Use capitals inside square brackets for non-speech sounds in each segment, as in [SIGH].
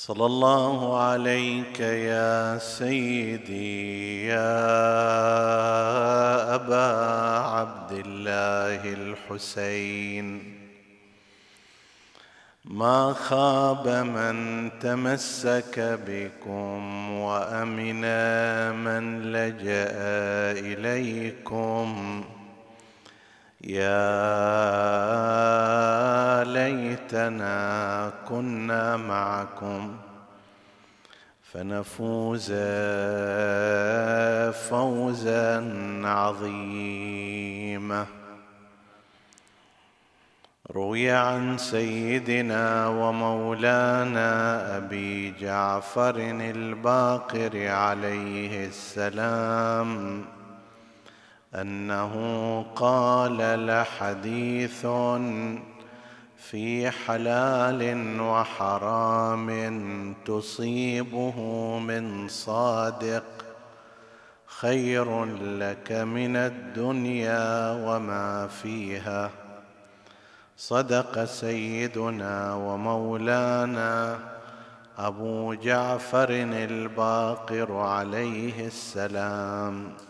صلى الله عليك يا سيدي يا أبا عبد الله الحسين. ما خاب من تمسك بكم وأمن من لجأ إليكم. يا ليتنا كنا معكم فنفوز فوزا عظيما. روي عن سيدنا ومولانا أبي جعفر الباقر عليه السلام. أنه قال لحديث في حلال وحرام تصيبه من صادق خير لك من الدنيا وما فيها. صدق سيدنا ومولانا أبو جعفر الباقر عليه السلام.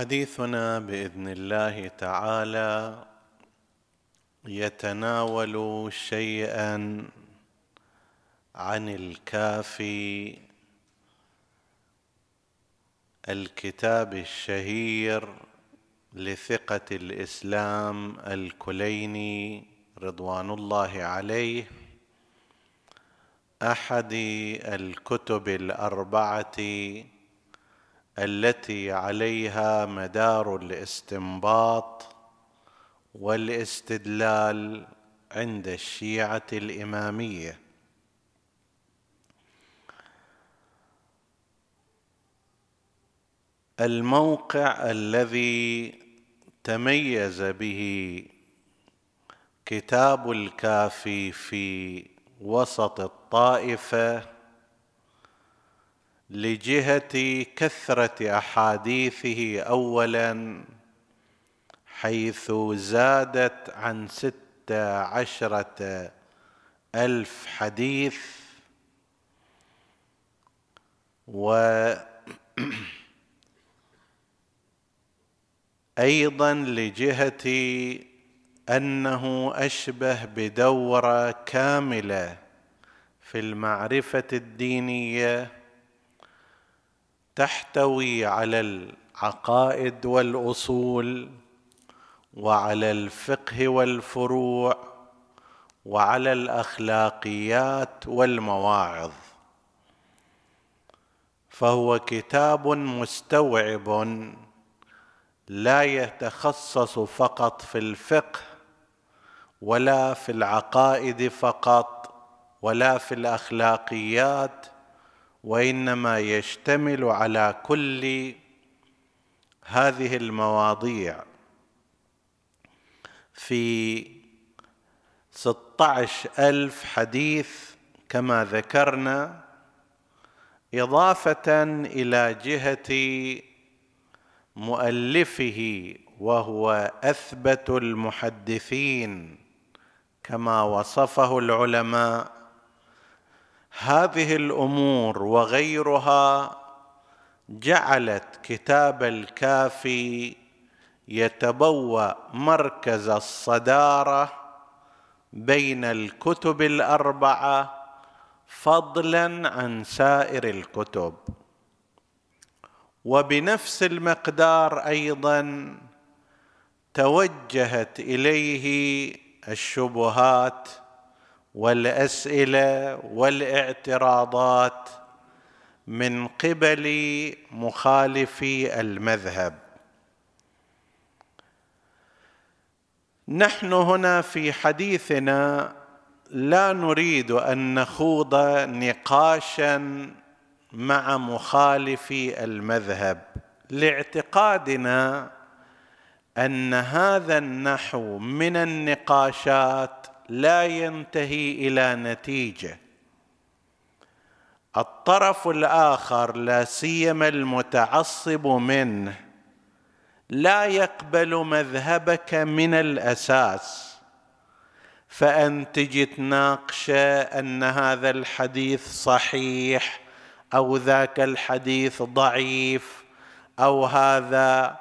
حديثنا بإذن الله تعالى يتناول شيئا عن الكافي الكتاب الشهير لثقة الإسلام الكليني رضوان الله عليه أحد الكتب الأربعة التي عليها مدار الاستنباط والاستدلال عند الشيعة الإمامية. الموقع الذي تميز به كتاب الكافي في وسط الطائفة لجهة كثرة أحاديثه اولا حيث زادت عن ست عشرة ألف حديث و [CLEARS THROAT] أيضا لجهة أنه أشبه بدورة كاملة في المعرفة الدينية تحتوي على العقائد والأصول وعلى الفقه والفروع وعلى الأخلاقيات والمواعظ. فهو كتاب مستوعب لا يتخصص فقط في الفقه ولا في العقائد فقط ولا في الأخلاقيات وإنما يشتمل على كل هذه المواضيع. في ستة عشر ألف حديث كما ذكرنا إضافة إلى جهة مؤلفه وهو أثبت المحدثين كما وصفه العلماء. هذه الأمور وغيرها جعلت كتاب الكافي يتبوأ مركز الصدارة بين الكتب الأربعة فضلا عن سائر الكتب. وبنفس المقدار أيضا توجهت إليه الشبهات والأسئلة والإعتراضات من قبل مخالفي المذهب. نحن هنا في حديثنا لا نريد أن نخوض نقاشا مع مخالفي المذهب. لاعتقادنا أن هذا النحو من النقاشات لا ينتهي إلى نتيجة. الطرف الآخر لا سيما المتعصب منه لا يقبل مذهبك من الأساس. فانت جيت تناقشه أن هذا الحديث صحيح أو ذاك الحديث ضعيف أو هذا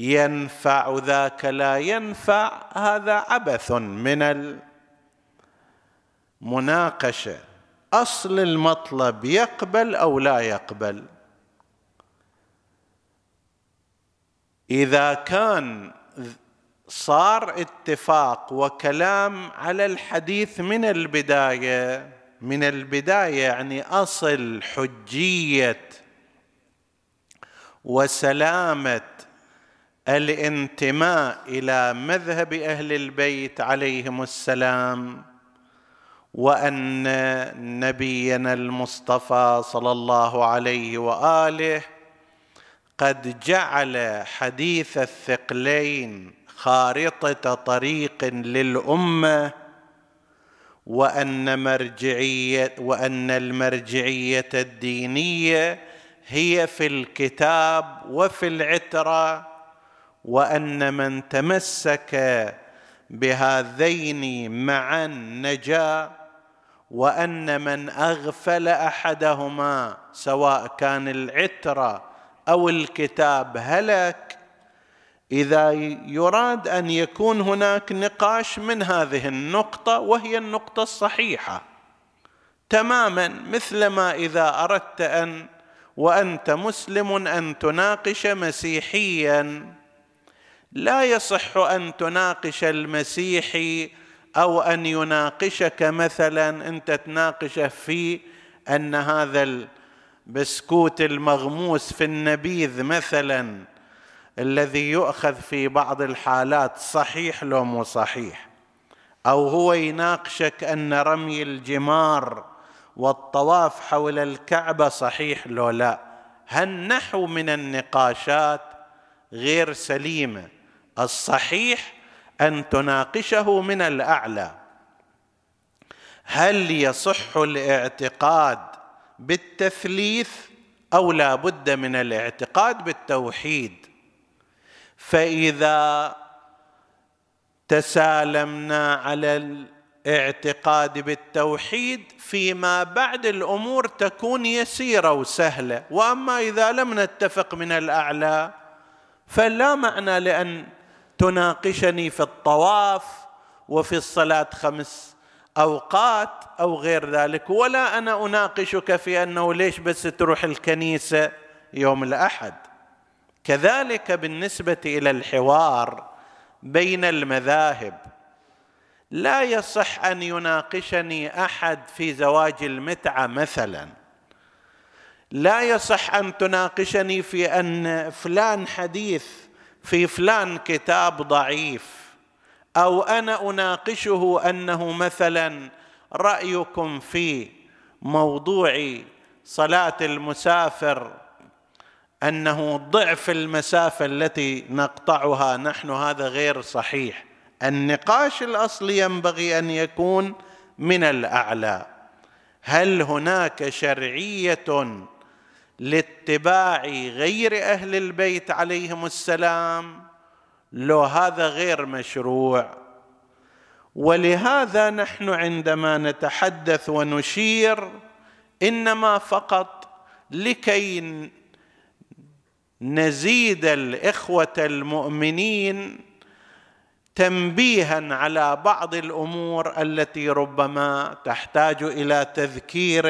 ينفع ذاك لا ينفع هذا عبث من المناقشة. أصل المطلب يقبل أو لا يقبل؟ إذا كان صار اتفاق وكلام على الحديث من البداية من البداية يعني أصل حجية وسلامة الانتماء إلى مذهب أهل البيت عليهم السلام وأن نبينا المصطفى صلى الله عليه وآله قد جعل حديث الثقلين خارطة طريق للأمة وأن مرجعية وأن المرجعية الدينية هي في الكتاب وفي العترة وأن من تمسك بهذين معا نجا وأن من أغفل أحدهما سواء كان العتره أو الكتاب هلك. إذا يراد أن يكون هناك نقاش من هذه النقطة وهي النقطة الصحيحة. تماما مثلما إذا أردت أن وأنت مسلم أن تناقش مسيحيا. لا يصح أن تناقش المسيحي أو أن يناقشك مثلا أنت تناقشه في أن هذا البسكوت المغموس في النبيذ مثلا الذي يؤخذ في بعض الحالات صحيح لو مو صحيح. أو هو يناقشك أن رمي الجمار والطواف حول الكعبة صحيح لو لا. هالنحو من النقاشات غير سليمة؟ الصحيح أن تناقشه من الأعلى. هل يصح الاعتقاد بالتثليث أو لا بد من الاعتقاد بالتوحيد؟ فإذا تسالمنا على الاعتقاد بالتوحيد فيما بعد الأمور تكون يسيرة وسهلة. وأما إذا لم نتفق من الأعلى فلا معنى لأن تناقشني في الطواف وفي الصلاة خمس أوقات أو غير ذلك ولا أنا أناقشك في أنه ليش بس تروح الكنيسة يوم الأحد. كذلك بالنسبة إلى الحوار بين المذاهب لا يصح أن يناقشني أحد في زواج المتعة مثلا. لا يصح أن تناقشني في أن فلان حديث في فلان كتاب ضعيف أو أنا أناقشه أنه مثلا رأيكم في موضوع صلاة المسافر أنه ضعف المسافة التي نقطعها نحن هذا غير صحيح. النقاش الاصلي ينبغي أن يكون من الأعلى. هل هناك شرعية لاتباع غير أهل البيت عليهم السلام لو هذا غير مشروع. ولهذا نحن عندما نتحدث ونشير إنما فقط لكي نزيد الإخوة المؤمنين تنبيها على بعض الأمور التي ربما تحتاج إلى تذكير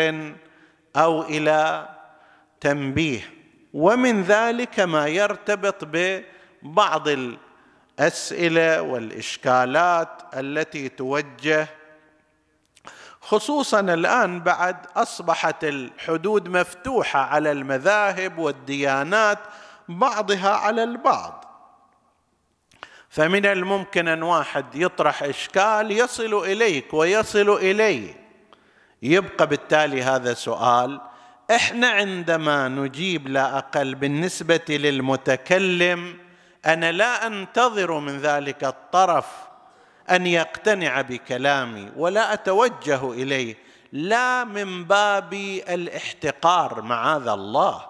أو إلى تنبيه. ومن ذلك ما يرتبط ببعض الأسئلة والإشكالات التي توجه خصوصا الآن بعد أصبحت الحدود مفتوحة على المذاهب والديانات بعضها على البعض. فمن الممكن أن واحد يطرح إشكال يصل إليك ويصل إلي. يبقى بالتالي هذا سؤال إحنا عندما نجيب لا أقل بالنسبة للمتكلم أنا لا أنتظر من ذلك الطرف أن يقتنع بكلامي ولا أتوجه إليه لا من باب الاحتقار معاذ الله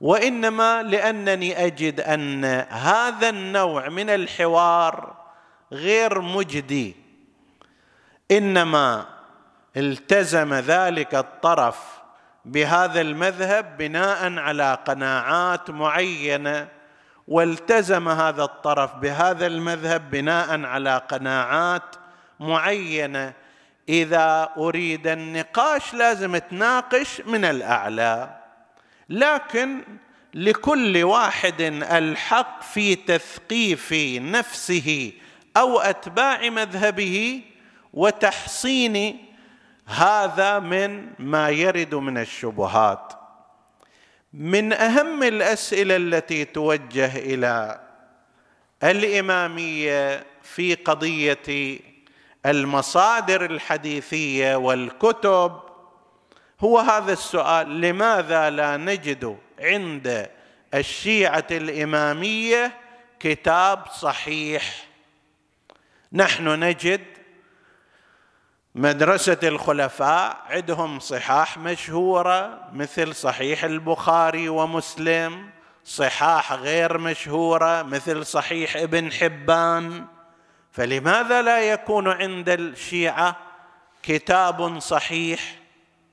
وإنما لأنني أجد أن هذا النوع من الحوار غير مجدي إنما التزم ذلك الطرف بهذا المذهب بناء على قناعات معينة والتزم هذا الطرف بهذا المذهب بناء على قناعات معينة. إذا أريد النقاش لازم تناقش من الأعلى. لكن لكل واحد الحق في تثقيف نفسه أو أتباع مذهبه وتحصين هذا من ما يرد من الشبهات. من أهم الأسئلة التي توجه إلى الإمامية في قضية المصادر الحديثية والكتب هو هذا السؤال لماذا لا نجد عند الشيعة الإمامية كتاب صحيح؟ نحن نجد مدرسة الخلفاء عندهم صحاح مشهورة مثل صحيح البخاري ومسلم صحاح غير مشهورة مثل صحيح ابن حبان. فلماذا لا يكون عند الشيعة كتاب صحيح؟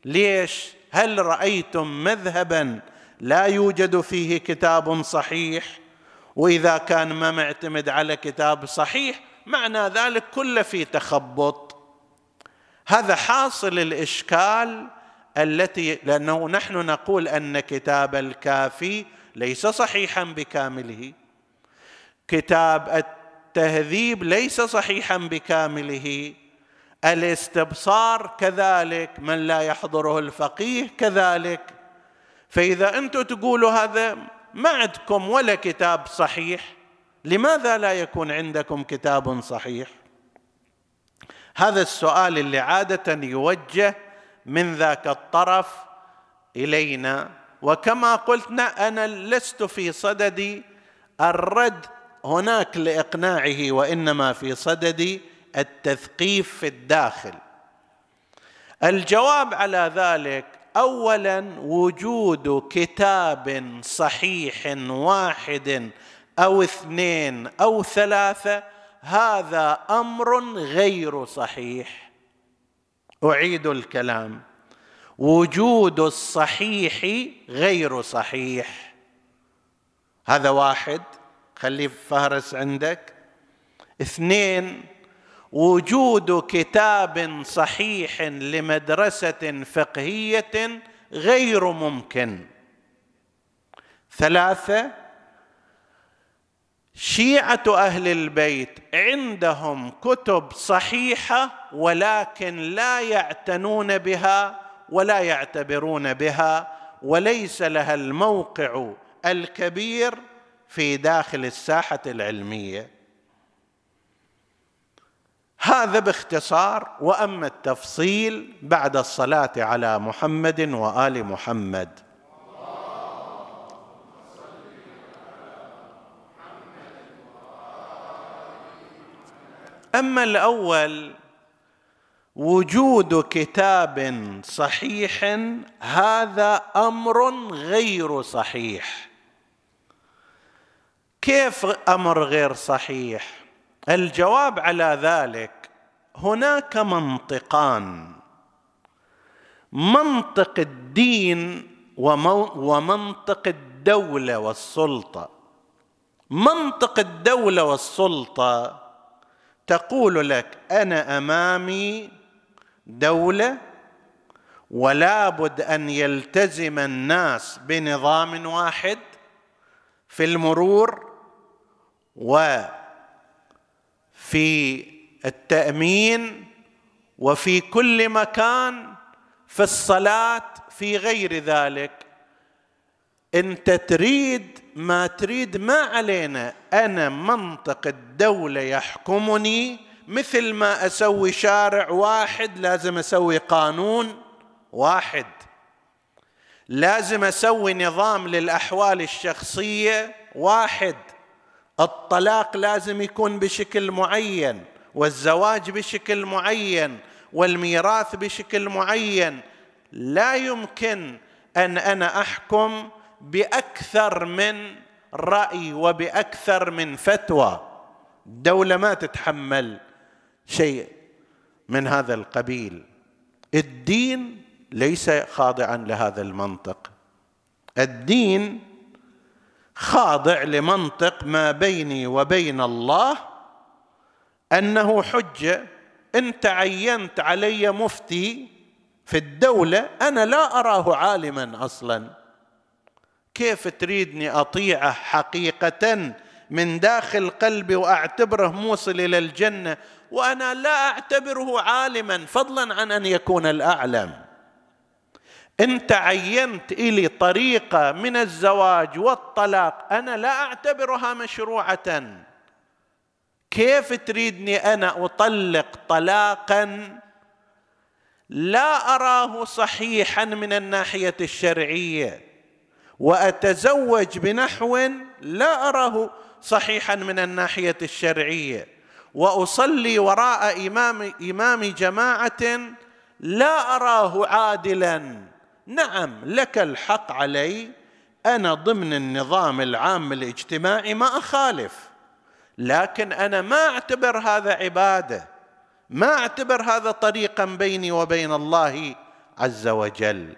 ليش؟ هل رأيتم مذهبا لا يوجد فيه كتاب صحيح؟ وإذا كان ما معتمد على كتاب صحيح معنى ذلك كله في تخبط. هذا حاصل الإشكال التي لأنه نحن نقول أن كتاب الكافي ليس صحيحا بكامله. كتاب التهذيب ليس صحيحا بكامله. الاستبصار كذلك من لا يحضره الفقيه كذلك. فإذا أنتم تقولوا هذا ما عندكم ولا كتاب صحيح لماذا لا يكون عندكم كتاب صحيح؟ هذا السؤال اللي عادة يوجه من ذاك الطرف إلينا. وكما قلت أنا لست في صدد الرد هناك لإقناعه وإنما في صدد التثقيف في الداخل. الجواب على ذلك اولا وجود كتاب صحيح واحد أو اثنين أو ثلاثة هذا أمر غير صحيح. أعيد الكلام. وجود الصحيح غير صحيح. هذا واحد خليه فهرس عندك. اثنين وجود كتاب صحيح لمدرسة فقهية غير ممكن. ثلاثة شيعة أهل البيت عندهم كتب صحيحة ولكن لا يعتنون بها ولا يعتبرون بها وليس لها الموقع الكبير في داخل الساحة العلمية. هذا باختصار وأما التفصيل بعد الصلاة على محمد وآل محمد. أما الأول وجود كتاب صحيح هذا أمر غير صحيح. كيف أمر غير صحيح؟ الجواب على ذلك هناك منطقان. منطق الدين ومنطق الدولة والسلطة. منطق الدولة والسلطة تقول لك أنا أمامي دولة ولا بد أن يلتزم الناس بنظام واحد في المرور وفي التأمين وفي كل مكان في الصلاة في غير ذلك. أنت تريد ما تريد ما علينا. أنا منطق الدولة يحكمني. مثل ما أسوي شارع واحد لازم أسوي قانون واحد. لازم أسوي نظام للأحوال الشخصية واحد. الطلاق لازم يكون بشكل معين والزواج بشكل معين والميراث بشكل معين. لا يمكن أن أنا أحكم بأكثر من رأي وبأكثر من فتوى. الدولة ما تتحمل شيء من هذا القبيل. الدين ليس خاضعا لهذا المنطق. الدين خاضع لمنطق ما بيني وبين الله أنه حجة. إن تعينت علي مفتي في الدولة أنا لا أراه عالما أصلا. كيف تريدني اطيعه حقيقة من داخل قلبي وأعتبره موصل إلى الجنة وأنا لا أعتبره عالما فضلا عن أن يكون الأعلم. أنت عينت إلي طريقة من الزواج والطلاق أنا لا أعتبرها مشروعة. كيف تريدني أنا أطلق طلاقا لا أراه صحيحا من الناحية الشرعية؟ وأتزوج بنحو لا أراه صحيحا من الناحية الشرعية. وأصلي وراء إمام إمام جماعة لا أراه عادلا. نعم لك الحق علي. أنا ضمن النظام العام الاجتماعي ما أخالف. لكن أنا ما أعتبر هذا عبادة. ما أعتبر هذا طريقا بيني وبين الله عز وجل.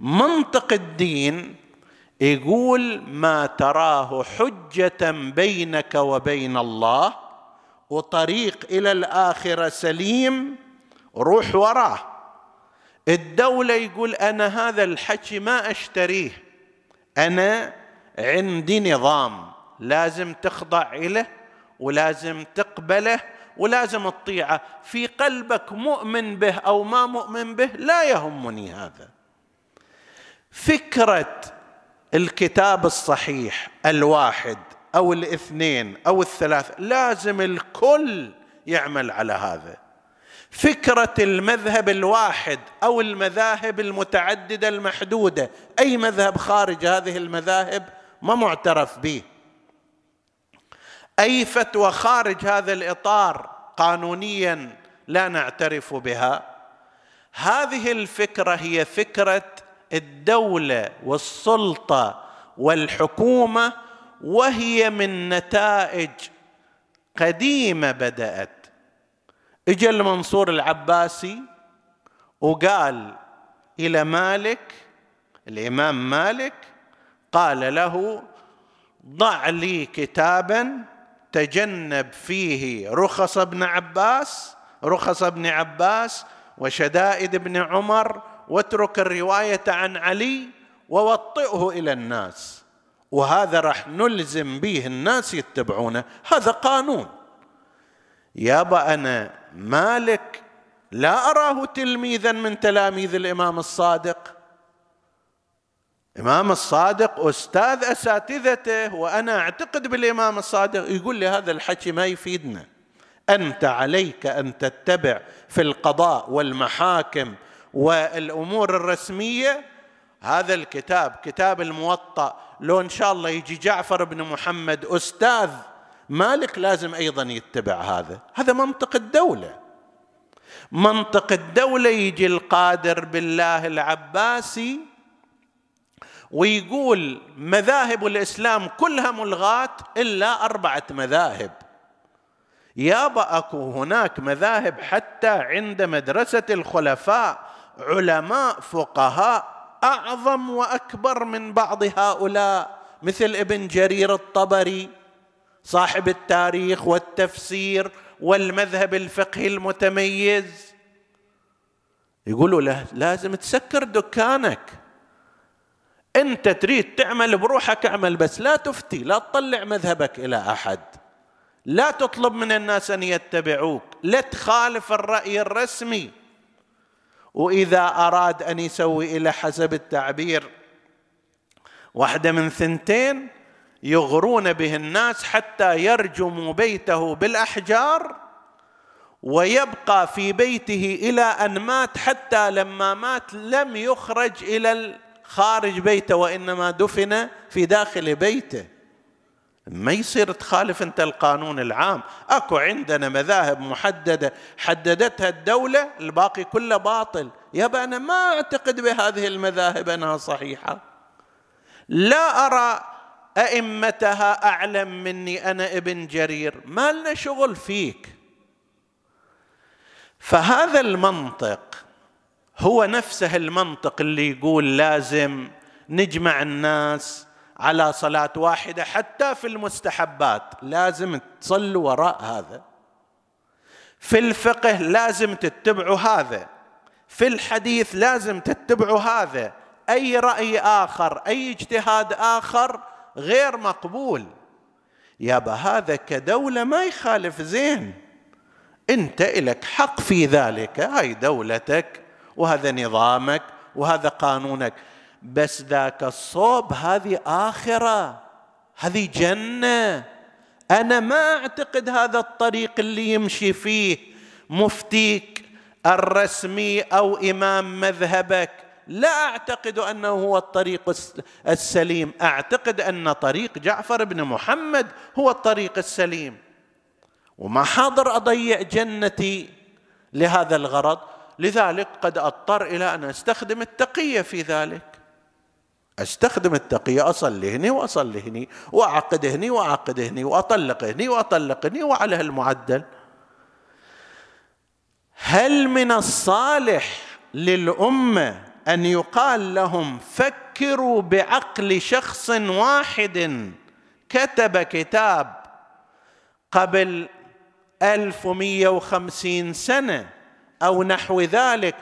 منطق الدين يقول ما تراه حجة بينك وبين الله وطريق إلى الآخرة سليم روح وراه. الدولة يقول أنا هذا الحكي ما أشتريه أنا عندي نظام لازم تخضع له ولازم تقبله ولازم تطيعه. في قلبك مؤمن به أو ما مؤمن به لا يهمني هذا. فكرة الكتاب الصحيح الواحد أو الاثنين أو الثلاثه لازم الكل يعمل على هذا. فكرة المذهب الواحد أو المذاهب المتعددة المحدودة أي مذهب خارج هذه المذاهب ما معترف به. أي فتوى خارج هذا الإطار قانونيا لا نعترف بها. هذه الفكرة هي فكرة الدولة والسلطة والحكومة وهي من نتائج قديمة بدأت. اجى المنصور العباسي وقال إلى مالك الإمام مالك قال له ضع لي كتابا تجنب فيه رخص ابن عباس رخص ابن عباس وشدائد ابن عمر واترك الرواية عن علي ووطئه إلى الناس. وهذا راح نلزم به الناس يتبعونه. هذا قانون. يابا أنا مالك لا أراه تلميذا من تلاميذ الإمام الصادق. الامام الصادق أستاذ أساتذته وأنا أعتقد بالإمام الصادق. يقول لي هذا الحكي ما يفيدنا. أنت عليك أن تتبع في القضاء والمحاكم والأمور الرسمية هذا الكتاب كتاب الموطأ لو إن شاء الله يجي جعفر بن محمد أستاذ مالك لازم أيضا يتبع هذا. هذا منطق الدولة. منطق الدولة يجي القادر بالله العباسي ويقول مذاهب الإسلام كلها ملغاة إلا أربعة مذاهب. يابا أكو هناك مذاهب حتى عند مدرسة الخلفاء علماء فقهاء أعظم وأكبر من بعض هؤلاء مثل ابن جرير الطبري صاحب التاريخ والتفسير والمذهب الفقهي المتميز. يقولوا له لازم تسكر دكانك. أنت تريد تعمل بروحك اعمل بس لا تفتي لا تطلع مذهبك إلى أحد. لا تطلب من الناس أن يتبعوك. لا تخالف الرأي الرسمي. وإذا أراد أن يسوي إلى حسب التعبير واحدة من ثنتين يغرون به الناس حتى يرجموا بيته بالأحجار ويبقى في بيته إلى أن مات حتى لما مات لم يخرج إلى خارج بيته وإنما دفن في داخل بيته. ما يصير تخالف انت القانون العام. اكو عندنا مذاهب محددة حددتها الدولة الباقي كله باطل. يابا أنا ما أعتقد بهذه المذاهب أنها صحيحة. لا أرى أئمتها أعلم مني أنا ابن جرير. ما لنا شغل فيك. فهذا المنطق هو نفسه المنطق اللي يقول لازم نجمع الناس على صلاة واحدة حتى في المستحبات. لازم تصلوا وراء هذا. في الفقه لازم تتبعوا هذا. في الحديث لازم تتبعوا هذا. أي رأي آخر أي اجتهاد آخر غير مقبول. يابا هذا كدولة ما يخالف زين أنت لك حق في ذلك. هاي دولتك وهذا نظامك وهذا قانونك. بس ذاك الصوب هذه آخرة هذه جنة. أنا ما أعتقد هذا الطريق اللي يمشي فيه مفتيك الرسمي أو إمام مذهبك. لا أعتقد أنه هو الطريق السليم. أعتقد أن طريق جعفر بن محمد هو الطريق السليم. وما حاضر أضيع جنتي لهذا الغرض. لذلك قد أضطر إلى أن أستخدم التقية في ذلك. أستخدم التقيه أصلي هني وأصلي هني وأعقد هني وأعقد هني وأطلق هني وأطلق هني وعلى هالمعدل. هل من الصالح للأمة أن يقال لهم فكروا بعقل شخص واحد كتب كتاب قبل 1150 سنة أو نحو ذلك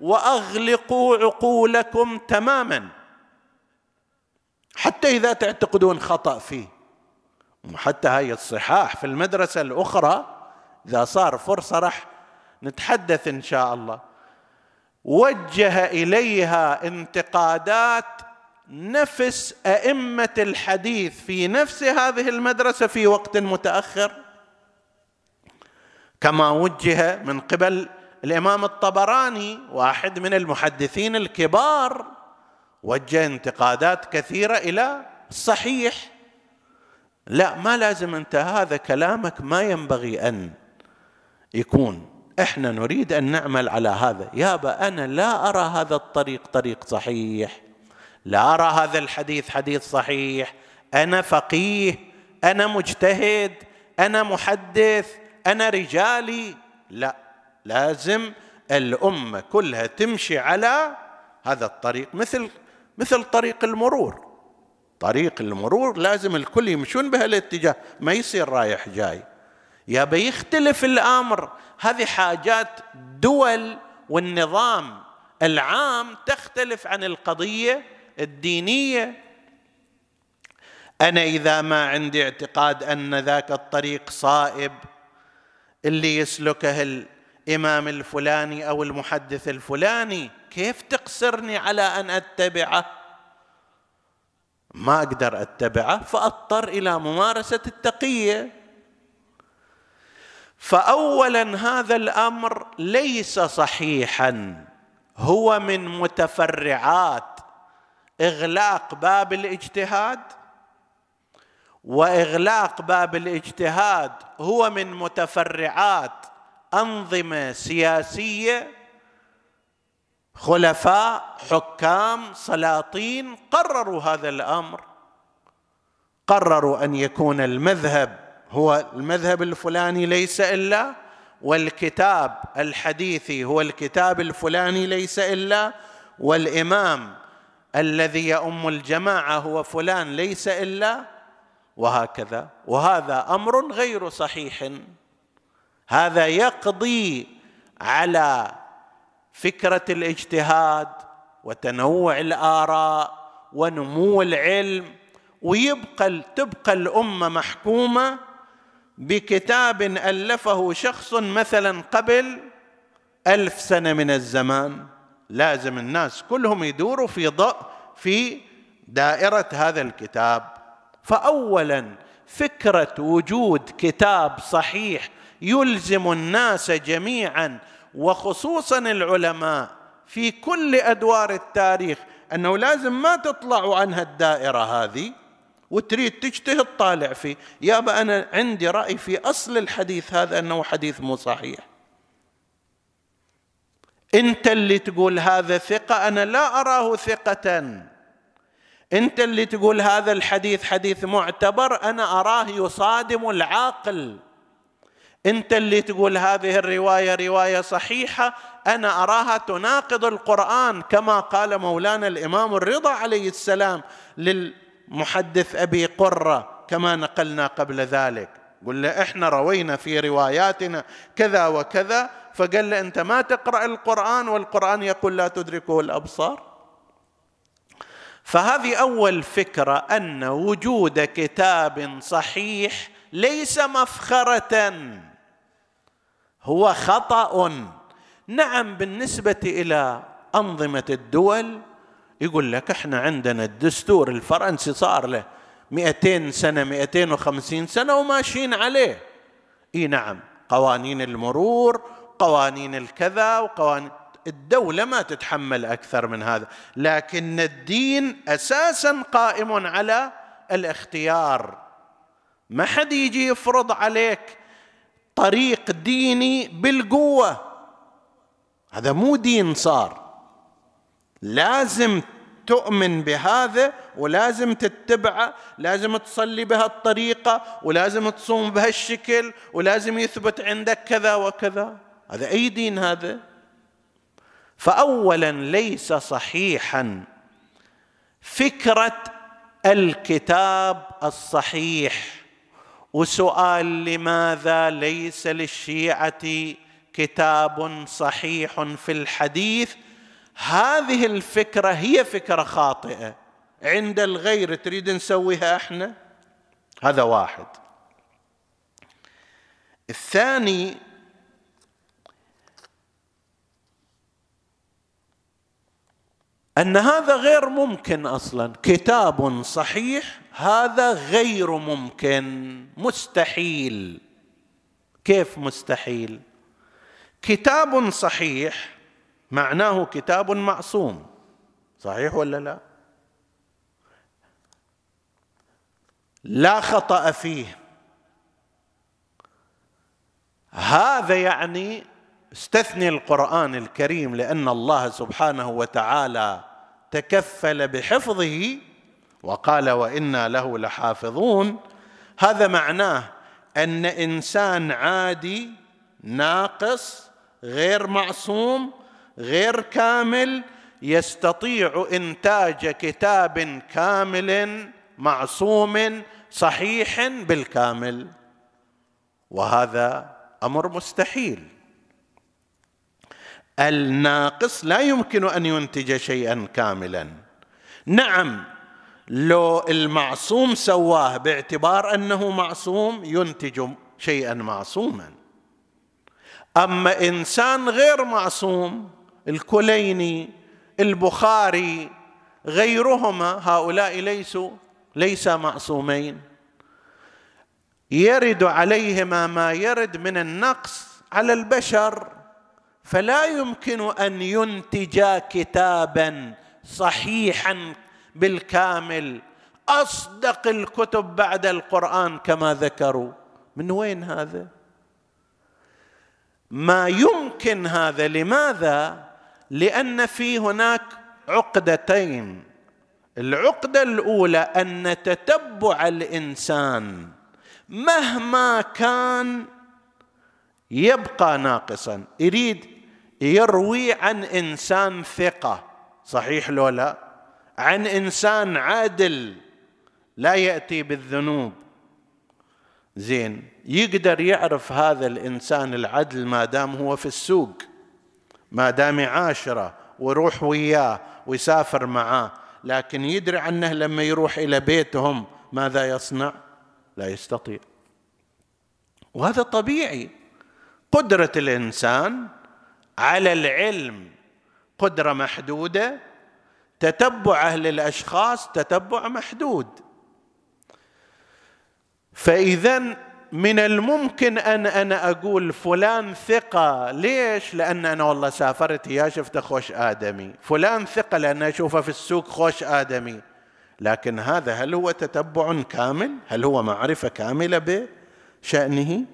وأغلقوا عقولكم تماما؟ حتى إذا تعتقدون خطأ فيه. وحتى هاي الصحاح في المدرسة الأخرى إذا صار فرصة راح نتحدث إن شاء الله. وجه إليها انتقادات نفس أئمة الحديث في نفس هذه المدرسة في وقت متأخر. كما وجه من قبل الإمام الطبراني واحد من المحدثين الكبار وجه انتقادات كثيرة إلى الصحيح لا ما لازم أنت هذا كلامك ما ينبغي أن يكون. إحنا نريد أن نعمل على هذا. يابا أنا لا أرى هذا الطريق طريق صحيح. لا أرى هذا الحديث حديث صحيح. أنا فقيه أنا مجتهد أنا محدث أنا رجالي. لا لازم الأمة كلها تمشي على هذا الطريق مثل مثل طريق المرور. طريق المرور لازم الكل يمشون بهالاتجاه ما يصير رايح جاي. يا بيختلف الأمر. هذه حاجات دول والنظام العام تختلف عن القضية الدينية. أنا إذا ما عندي اعتقاد أن ذاك الطريق صائب اللي يسلكه الإمام الفلاني أو المحدث الفلاني كيف تقصرني على أن أتبعه؟ ما أقدر أتبعه فأضطر إلى ممارسة التقية. فاولا هذا الأمر ليس صحيحا هو من متفرعات إغلاق باب الاجتهاد. وإغلاق باب الاجتهاد هو من متفرعات أنظمة سياسية خلفاء حكام سلاطين قرروا هذا الأمر. قرروا أن يكون المذهب هو المذهب الفلاني ليس إلا والكتاب الحديثي هو الكتاب الفلاني ليس إلا والإمام الذي يؤم الجماعة هو فلان ليس إلا وهكذا. وهذا أمر غير صحيح. هذا يقضي على فكرة الاجتهاد وتنوع الآراء ونمو العلم ويبقى تبقى الأمة محكومة بكتاب ألفه شخص مثلا قبل ألف سنة من الزمان. لازم الناس كلهم يدوروا في ضوء في دائرة هذا الكتاب. فاولا فكرة وجود كتاب صحيح يلزم الناس جميعا وخصوصا العلماء في كل أدوار التاريخ أنه لازم ما تطلعوا عن هالدائره هذه وتريد تجتهد طالع فيه. يابا أنا عندي رأي في أصل الحديث هذا أنه حديث مو صحيح. أنت اللي تقول هذا ثقة أنا لا أراه ثقة. أنت اللي تقول هذا الحديث حديث معتبر أنا أراه يصادم العقل انت اللي تقول هذه الرواية رواية صحيحة أنا أراها تناقض القرآن كما قال مولانا الإمام الرضا عليه السلام للمحدث أبي قرة كما نقلنا قبل ذلك. قل له إحنا روينا في رواياتنا كذا وكذا فقال له أنت ما تقرأ القرآن؟ والقرآن يقول لا تدركه الأبصار. فهذه أول فكرة أن وجود كتاب صحيح ليس مفخرة. هو خطأ. نعم بالنسبة إلى أنظمة الدول يقول لك إحنا عندنا الدستور الفرنسي صار له 200 سنة 250 سنة وماشيين عليه. إي نعم قوانين المرور قوانين الكذا وقوانين الدولة ما تتحمل أكثر من هذا لكن الدين أساسا قائم على الاختيار. ما حد يجي يفرض عليك طريق ديني بالقوة. هذا مو دين صار. لازم تؤمن بهذا ولازم تتبعه لازم تصلي بهالطريقة ولازم تصوم بهالشكل ولازم يثبت عندك كذا وكذا. هذا أي دين هذا؟ فأولا ليس صحيحا فكرة الكتاب الصحيح. وسؤال لماذا ليس للشيعة كتاب صحيح في الحديث؟ هذه الفكرة هي فكرة خاطئة. عند الغير تريد نسويها إحنا؟ هذا واحد. الثاني أن هذا غير ممكن أصلا. كتاب صحيح هذا غير ممكن. مستحيل. كيف مستحيل؟ كتاب صحيح معناه كتاب معصوم. صحيح ولا لا؟ لا خطأ فيه. هذا يعني استثني القرآن الكريم لأن الله سبحانه وتعالى تكفل بحفظه وقال وإنا له لحافظون. هذا معناه أن إنسان عادي ناقص غير معصوم غير كامل يستطيع إنتاج كتاب كامل معصوم صحيح بالكامل. وهذا أمر مستحيل. الناقص لا يمكن أن ينتج شيئا كاملا. نعم لو المعصوم سواه باعتبار أنه معصوم ينتج شيئا معصوما. أما إنسان غير معصوم الكليني البخاري غيرهما هؤلاء ليسوا ليس معصومين. يرد عليهما ما يرد من النقص على البشر فلا يمكن أن ينتجا كتابا صحيحا بالكامل أصدق الكتب بعد القرآن كما ذكروا. من وين هذا؟ ما يمكن هذا. لماذا؟ لأن في هناك عقدتين. العقدة الأولى أن تتبع الإنسان مهما كان يبقى ناقصا. يريد يروي عن إنسان ثقة. صحيح لو لا؟ عن إنسان عادل. لا يأتي بالذنوب. زين يقدر يعرف هذا الإنسان العدل ما دام هو في السوق ما دام يعاشره ويروح وياه ويسافر معاه لكن يدري عنه لما يروح إلى بيتهم ماذا يصنع؟ لا يستطيع. وهذا طبيعي. قدرة الإنسان على العلم قدرة محدودة تتبعه للاشخاص تتبع محدود فاذا من الممكن أن أنا أقول فلان ثقة ليش؟ لأن أنا والله سافرت يا شفته خوش آدمي، فلان ثقة لأن أشوفه في السوق خوش آدمي، لكن هذا هل هو تتبع كامل؟ هل هو معرفة كاملة بشأنه؟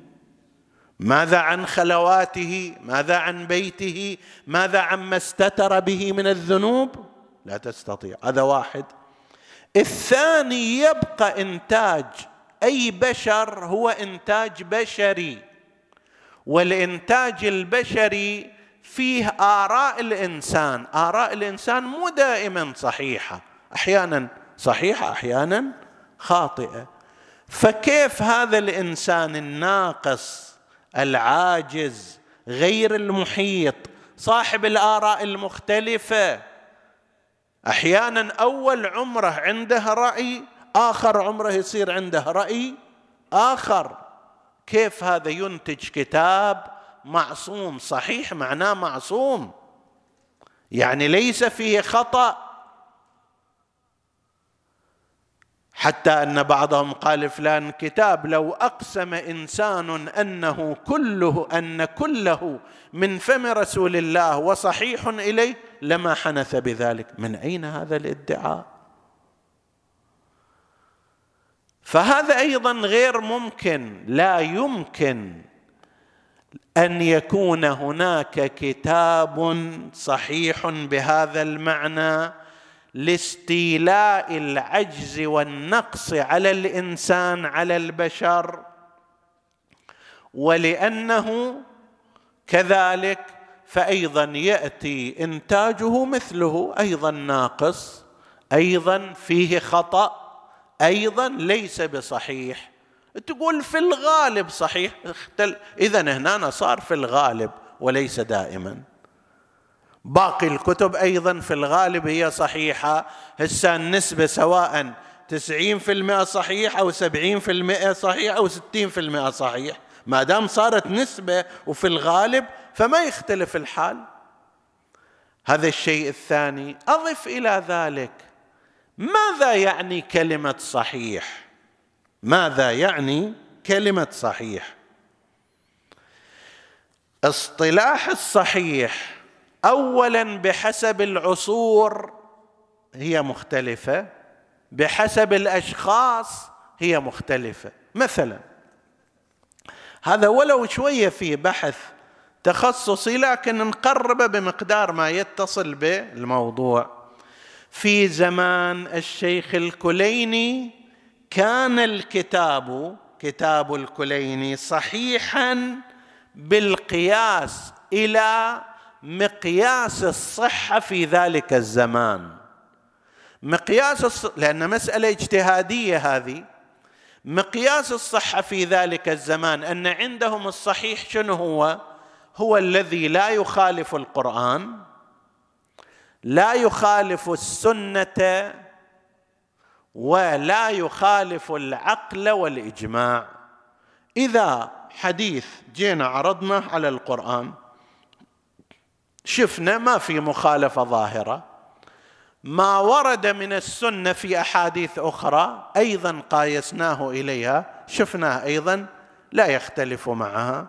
ماذا عن خلواته؟ ماذا عن بيته؟ ماذا عما استتر به من الذنوب؟ لا تستطيع، هذا واحد. الثاني يبقى إنتاج أي بشر هو إنتاج بشري والإنتاج البشري فيه آراء الإنسان آراء الإنسان مو دائما صحيحة أحيانا صحيحة أحيانا خاطئة فكيف هذا الإنسان الناقص العاجز غير المحيط صاحب الآراء المختلفة. أحيانا أول عمرة عنده رأي آخر عمرة يصير عنده رأي آخر. كيف هذا ينتج كتاب معصوم؟ صحيح معناه معصوم. يعني ليس فيه خطأ. حتى أن بعضهم قال فلان كتاب لو أقسم إنسان أنه كله أن كله من فم رسول الله وصحيح إليه لما حنث بذلك. من أين هذا الادعاء؟ فهذا أيضا غير ممكن. لا يمكن أن يكون هناك كتاب صحيح بهذا المعنى لاستيلاء العجز والنقص على الإنسان على البشر. ولأنه كذلك فايضا يأتي إنتاجه مثله أيضا ناقص أيضا فيه خطأ أيضا ليس بصحيح. تقول في الغالب صحيح اختل... اذا هنا صار في الغالب وليس دائما. باقي الكتب أيضا في الغالب هي صحيحة. هسه النسبة سواء 90% صحيح أو 70% صحيح أو 60% صحيح. ما دام صارت نسبة وفي الغالب فما يختلف الحال. هذا الشيء الثاني أضف إلى ذلك ماذا يعني كلمة صحيح؟ ماذا يعني كلمة صحيح؟ اصطلاح الصحيح اولا بحسب العصور هي مختلفة بحسب الأشخاص هي مختلفة. مثلا هذا ولو شوية في بحث تخصصي لكن نقربه بمقدار ما يتصل بالموضوع. في زمان الشيخ الكليني كان الكتاب كتاب الكليني صحيحا بالقياس إلى مقياس الصحة في ذلك الزمان. مقياس الص... لأن مسألة اجتهادية هذه. مقياس الصحة في ذلك الزمان أن عندهم الصحيح شنو هو؟ هو الذي لا يخالف القرآن لا يخالف السنة ولا يخالف العقل والإجماع. إذا حديث جينا عرضنا على القرآن شفنا ما في مخالفة ظاهرة. ما ورد من السنة في أحاديث أخرى أيضا قايسناه إليها شفناه أيضا لا يختلف معها.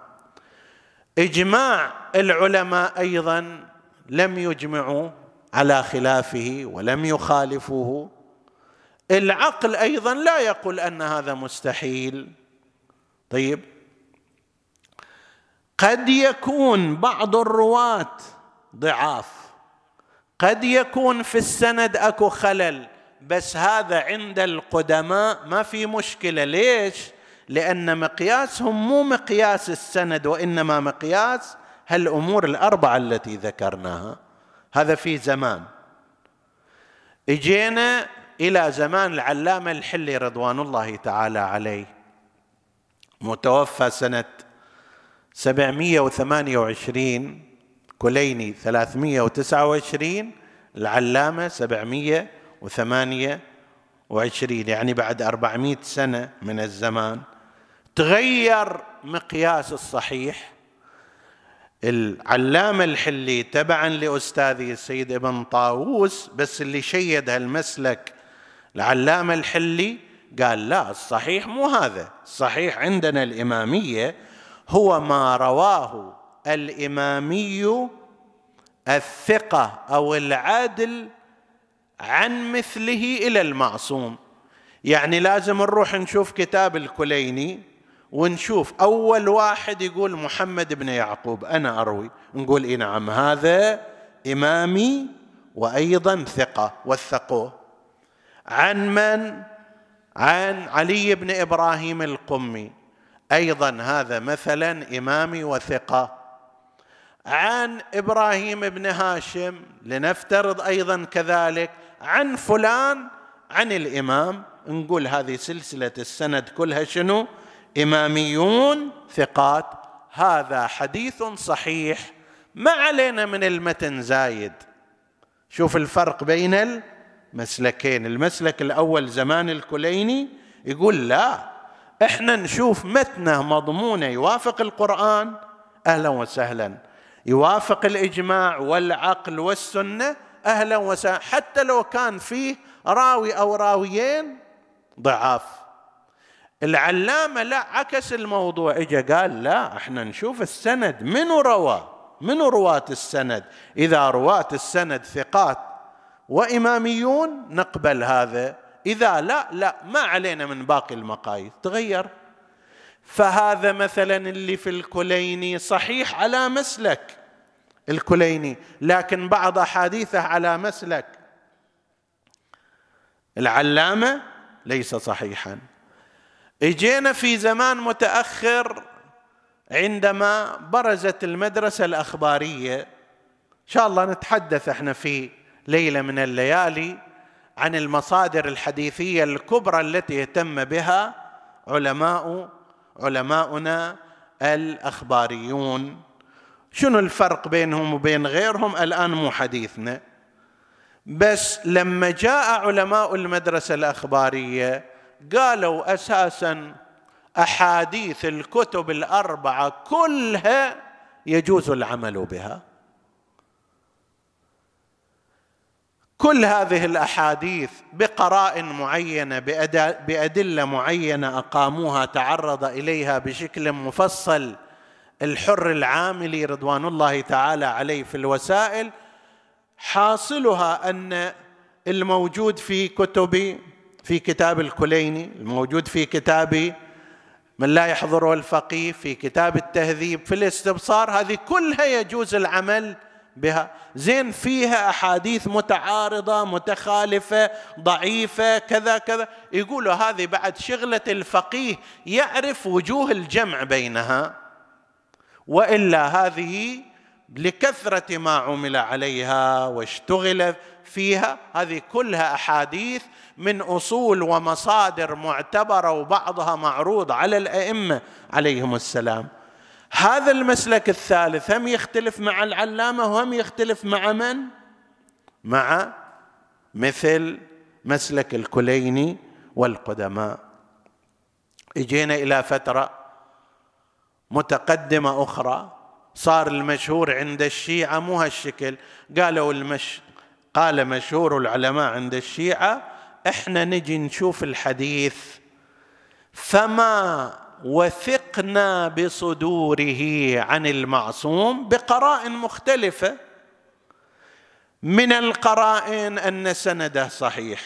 إجماع العلماء أيضا لم يجمعوا على خلافه ولم يخالفوه. العقل أيضا لا يقول أن هذا مستحيل. طيب قد يكون بعض الرواة ضعاف. قد يكون في السند أكو خلل بس هذا عند القدماء ما في مشكلة. ليش؟ لأن مقياسهم مو مقياس السند وإنما مقياس هالأمور الأربعة التي ذكرناها. هذا في زمان. إجينا إلى زمان العلامة الحلي رضوان الله تعالى عليه. متوفى سنة 728 كليني 329 العلامة 728 يعني بعد 400 سنة من الزمان. تغير مقياس الصحيح. العلامة الحلي تبعا لأستاذي السيد ابن طاووس بس اللي شيد هالمسلك العلامة الحلي قال لا الصحيح مو هذا الصحيح عندنا الإمامية هو ما رواه الإمامي الثقة أو العادل عن مثله إلى المعصوم. يعني لازم نروح نشوف كتاب الكليني ونشوف أول واحد يقول محمد بن يعقوب. أنا أروي. نقول إيه نعم هذا إمامي وأيضا ثقة وثقوه. عن من؟ عن علي بن إبراهيم القمي. أيضا هذا مثلا إمامي وثقة. عن إبراهيم بن هاشم لنفترض أيضا كذلك عن فلان عن الإمام. نقول هذه سلسلة السند كلها شنو؟ إماميون ثقات. هذا حديث صحيح ما علينا من المتن زايد. شوف الفرق بين المسلكين. المسلك الأول زمان الكليني يقول لا إحنا نشوف متنه مضمونه يوافق القرآن. أهلا وسهلا. يوافق الإجماع والعقل والسنة أهلا وسهلا حتى لو كان فيه راوي أو راويين ضعاف. العلامة لا عكس الموضوع. اجى قال لا إحنا نشوف السند. منو روى؟ منو رواة السند؟ إذا رواة السند ثقات وإماميون نقبل هذا. إذا لا لا ما علينا من باقي المقاييس. تغير. فهذا مثلا اللي في الكليني صحيح على مسلك. الكليني لكن بعض أحاديثه على مسلك. العلامة ليس صحيحا. إجينا في زمان متأخر عندما برزت المدرسة الأخبارية. إن شاء الله نتحدث إحنا في ليلة من الليالي عن المصادر الحديثية الكبرى التي اهتم بها علماء علماؤنا الأخباريون. شنو الفرق بينهم وبين غيرهم؟ الآن مو حديثنا. بس لما جاء علماء المدرسة الأخبارية قالوا أساسا أحاديث الكتب الأربعة كلها يجوز العمل بها. كل هذه الأحاديث بقرائن معينة بأدلة معينة أقاموها تعرض إليها بشكل مفصل الحر العاملي رضوان الله تعالى عليه في الوسائل. حاصلها أن الموجود في كتب في كتاب الكليني الموجود في كتاب من لا يحضره الفقيه في كتاب التهذيب في الاستبصار هذه كلها يجوز العمل بها. زين فيها أحاديث متعارضة متخالفة ضعيفة كذا كذا. يقولوا هذه بعد شغلة الفقيه يعرف وجوه الجمع بينها وإلا هذه لكثرة ما عمل عليها واشتغل فيها. هذه كلها أحاديث من أصول ومصادر معتبرة وبعضها معروض على الأئمة عليهم السلام. هذا المسلك الثالث هم يختلف مع العلامة وهم يختلف مع من؟ مع مثل مسلك الكليني والقدماء. اجينا إلى فترة متقدمة أخرى صار المشهور عند الشيعة مو هالشكل. قالوا المش قال مشهور العلماء عند الشيعة إحنا نجي نشوف الحديث فما وثقنا بصدوره عن المعصوم بقرائن مختلفة. من القرائن أن سنده صحيح.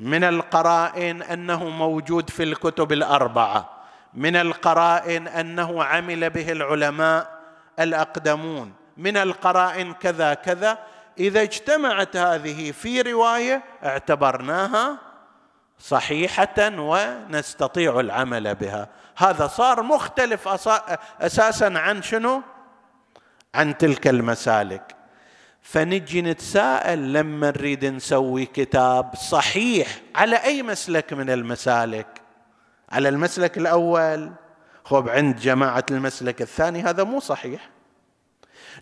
من القرائن أنه موجود في الكتب الأربعة. من القرائن أنه عمل به العلماء الأقدمون. من القرائن كذا كذا. إذا اجتمعت هذه في رواية اعتبرناها صحيحة ونستطيع العمل بها. هذا صار مختلف أساسا عن شنو؟ عن تلك المسالك. فنجي نتساءل لما نريد نسوي كتاب صحيح على أي مسلك من المسالك؟ على المسلك الأول؟ خب عند جماعة المسلك الثاني هذا مو صحيح.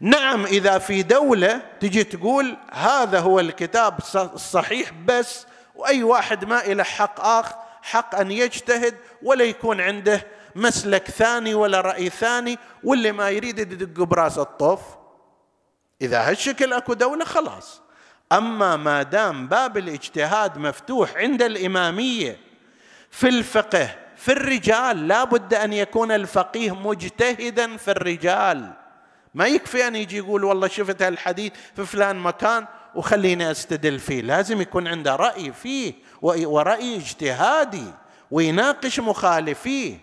نعم إذا في دولة تجي تقول هذا هو الكتاب الصحيح بس وأي واحد ما إلى حق آخر حق أن يجتهد ولا يكون عنده مسلك ثاني ولا رأي ثاني واللي ما يريد يدق براس الطوف إذا هالشكل أكو دولة خلاص. أما ما دام باب الاجتهاد مفتوح عند الإمامية في الفقه في الرجال لا بد أن يكون الفقيه مجتهدا في الرجال. ما يكفي أن يجي يقول والله شفت الحديث في فلان مكان وخليني أستدل فيه. لازم يكون عنده رأي فيه ورأي اجتهادي ويناقش مخالفيه.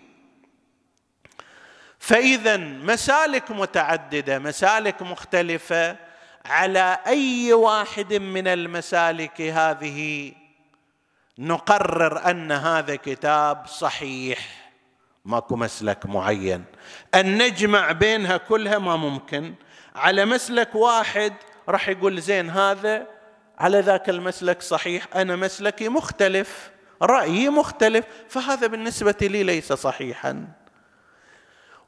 فإذا مسالك متعددة مسالك مختلفة. على أي واحد من المسالك هذه نقرر أن هذا كتاب صحيح؟ ماكو مسلك معين. ان نجمع بينها كلها ما ممكن. على مسلك واحد راح يقول زين هذا على ذاك المسلك صحيح أنا مسلكي مختلف رأيي مختلف فهذا بالنسبة لي ليس صحيحا.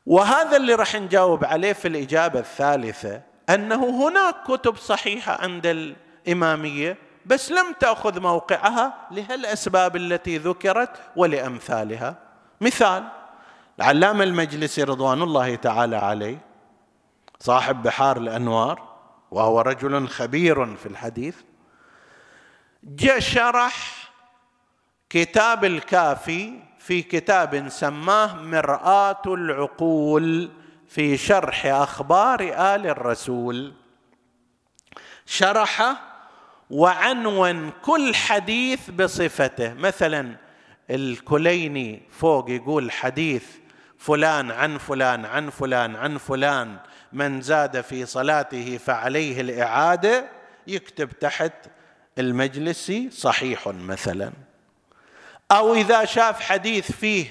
وهذا اللي راح نجاوب عليه في الإجابة الثالثة أنه هناك كتب صحيحة عند الإمامية بس لم تأخذ موقعها لهالأسباب التي ذكرت ولأمثالها. مثال العلامة المجلسي رضوان الله تعالى عليه صاحب بحار الأنوار وهو رجل خبير في الحديث شرح كتاب الكافي في كتاب سماه مرآة العقول في شرح أخبار آل الرسول. شرح وعنون كل حديث بصفته. مثلا الكليني فوق يقول حديث فلان عن فلان عن فلان عن فلان من زاد في صلاته فعليه الإعادة يكتب تحت المجلسي صحيح مثلا. أو إذا شاف حديث فيه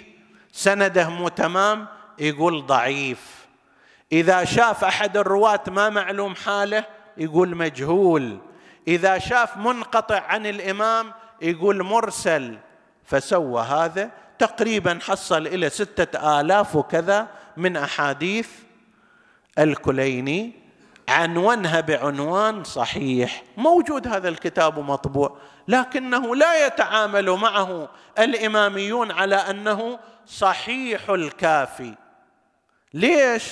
سنده مو تمام يقول ضعيف. إذا شاف أحد الرواة ما معلوم حاله يقول مجهول. إذا شاف منقطع عن الإمام يقول مرسل. فسوى هذا تقريبا حصل إلى ستة آلاف وكذا من أحاديث الكليني عنونها بعنوان صحيح. موجود هذا الكتاب مطبوع لكنه لا يتعامل معه الإماميون على أنه صحيح الكافي. ليش؟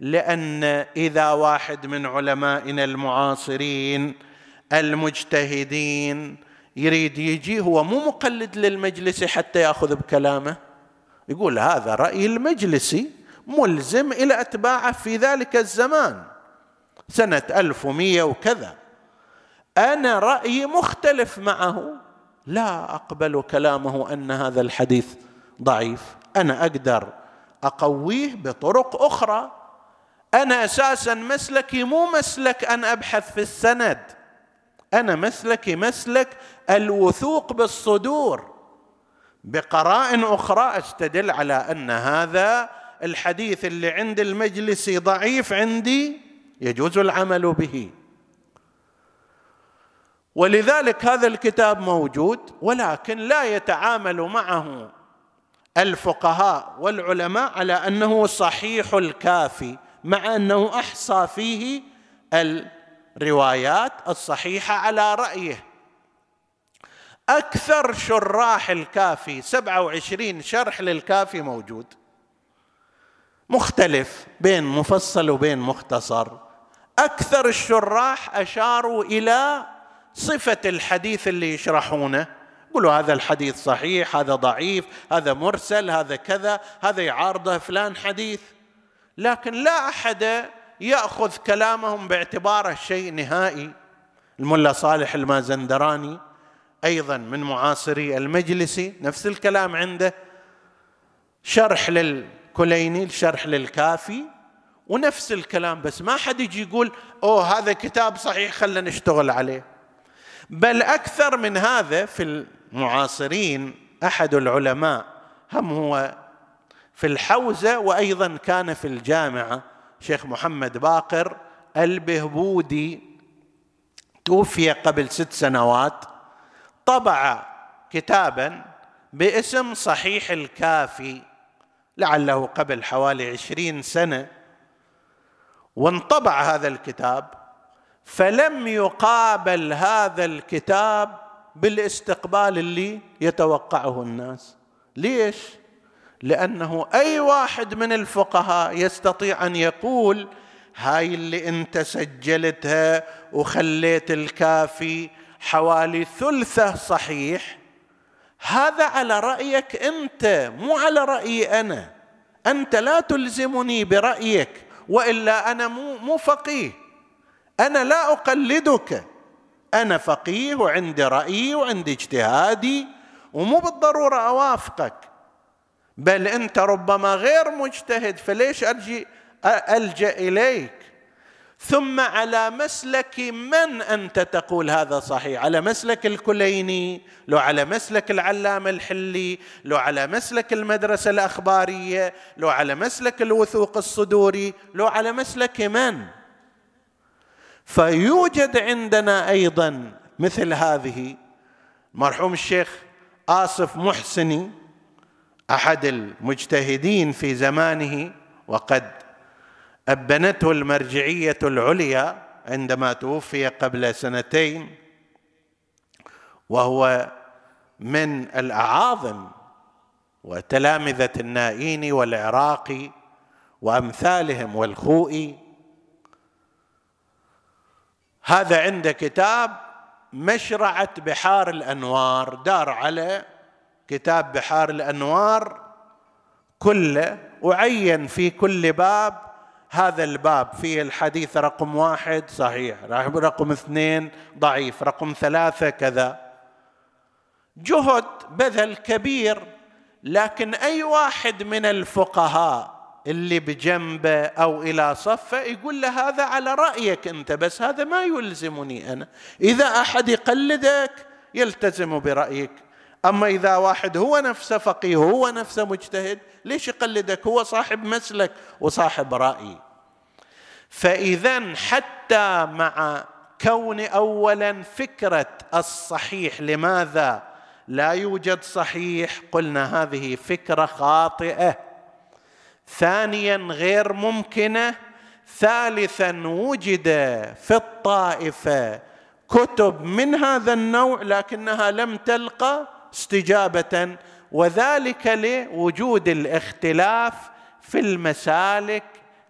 لأن إذا واحد من علمائنا المعاصرين المجتهدين يريد يجي هو مو مقلد للمجلس حتى يأخذ بكلامه. يقول هذا رأي المجلسي ملزم إلى أتباعه في ذلك الزمان. سنة 1100 وكذا. أنا رأيي مختلف معه. لا أقبل كلامه أن هذا الحديث ضعيف. أنا أقدر أقويه بطرق أخرى. أنا أساسا مسلكي مو مسلك أن أبحث في السند. أنا مسلكي مسلك الوثوق بالصدور. بقرائن أخرى أستدل على أن هذا الحديث اللي عند المجلس ضعيف عندي يجوز العمل به. ولذلك هذا الكتاب موجود ولكن لا يتعامل معه الفقهاء والعلماء على أنه صحيح الكافي مع أنه أحصى فيه الروايات الصحيحة على رأيه. أكثر شراح الكافي سبعة وعشرين شرح للكافي موجود. مختلف بين مفصل وبين مختصر. أكثر الشراح أشاروا إلى صفة الحديث اللي يشرحونه. يقولوا هذا الحديث صحيح هذا ضعيف هذا مرسل هذا كذا هذا يعارضه فلان حديث. لكن لا أحد ياخذ كلامهم باعتباره شيء نهائي. الملا صالح المازندراني أيضا من معاصري المجلسي نفس الكلام عنده. شرح للكليني شرح للكافي ونفس الكلام بس ما حد يجي يقول أوه هذا كتاب صحيح خلينا نشتغل عليه. بل أكثر من هذا في المعاصرين أحد العلماء هم هو في الحوزة وأيضا كان في الجامعة. شيخ محمد باقر البهبودي توفي قبل ست سنوات طبع كتابا باسم صحيح الكافي لعله قبل حوالي عشرين سنة وانطبع هذا الكتاب فلم يقابل هذا الكتاب بالاستقبال اللي يتوقعه الناس. ليش؟ لأنه أي واحد من الفقهاء يستطيع أن يقول هاي اللي أنت سجلتها وخليت الكافي حوالي ثلثة صحيح هذا على رأيك أنت مو على رأيي أنا. أنت لا تلزمني برأيك وإلا أنا مو مو فقيه. أنا لا أقلدك. أنا فقيه وعندي رأيي وعندي اجتهادي ومو بالضرورة أوافقك. بل أنت ربما غير مجتهد فليش أرجي ألجأ إليك؟ ثم على مسلك من أنت تقول هذا صحيح؟ على مسلك الكليني؟ لو على مسلك العلامة الحلي؟ لو على مسلك المدرسة الأخبارية؟ لو على مسلك الوثوق الصدوري؟ لو على مسلك من؟ فيوجد عندنا أيضا مثل هذه. مرحوم الشيخ آصف محسني أحد المجتهدين في زمانه وقد أبنته المرجعية العليا عندما توفي قبل سنتين وهو من الأعاظم وتلامذة النائين والعراقي وأمثالهم والخوئي. هذا عنده كتاب مشرعة بحار الأنوار دار على كتاب بحار الأنوار كله وعين في كل باب هذا الباب. فيه الحديث رقم واحد صحيح رقم اثنين ضعيف رقم ثلاثة كذا. جهد بذل كبير لكن أي واحد من الفقهاء اللي بجنبه أو إلى صفه يقول له هذا على رأيك أنت بس هذا ما يلزمني أنا. إذا أحد يقلدك يلتزم برأيك. أما إذا واحد هو نفسه فقيه هو نفسه مجتهد ليش يقلدك؟ هو صاحب مسلك وصاحب رأي. فاذا حتى مع كون اولا فكرة الصحيح لماذا لا يوجد صحيح؟ قلنا هذه فكرة خاطئة. ثانيا غير ممكنة. ثالثا وجد في الطائفة كتب من هذا النوع لكنها لم تلقى استجابة وذلك لوجود الاختلاف في المسالك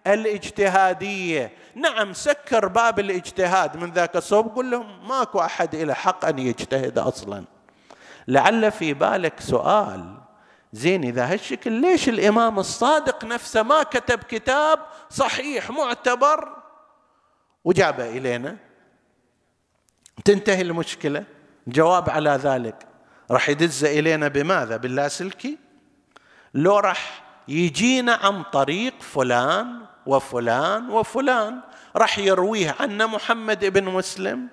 الاجتهادية. نعم سكر باب الاجتهاد من ذاك الصوب قل لهم ماكو أحد له حق أن يجتهد أصلا. لعل في بالك سؤال زين إذا هالشكل ليش الإمام الصادق نفسه ما كتب كتاب صحيح معتبر؟ وجابه إلينا. تنتهي المشكلة؟ جواب على ذلك. راح يدز إلينا بماذا؟ باللاسلكي لو راح يجينا عن طريق فلان وفلان وفلان راح يرويه عنا محمد بن مسلم.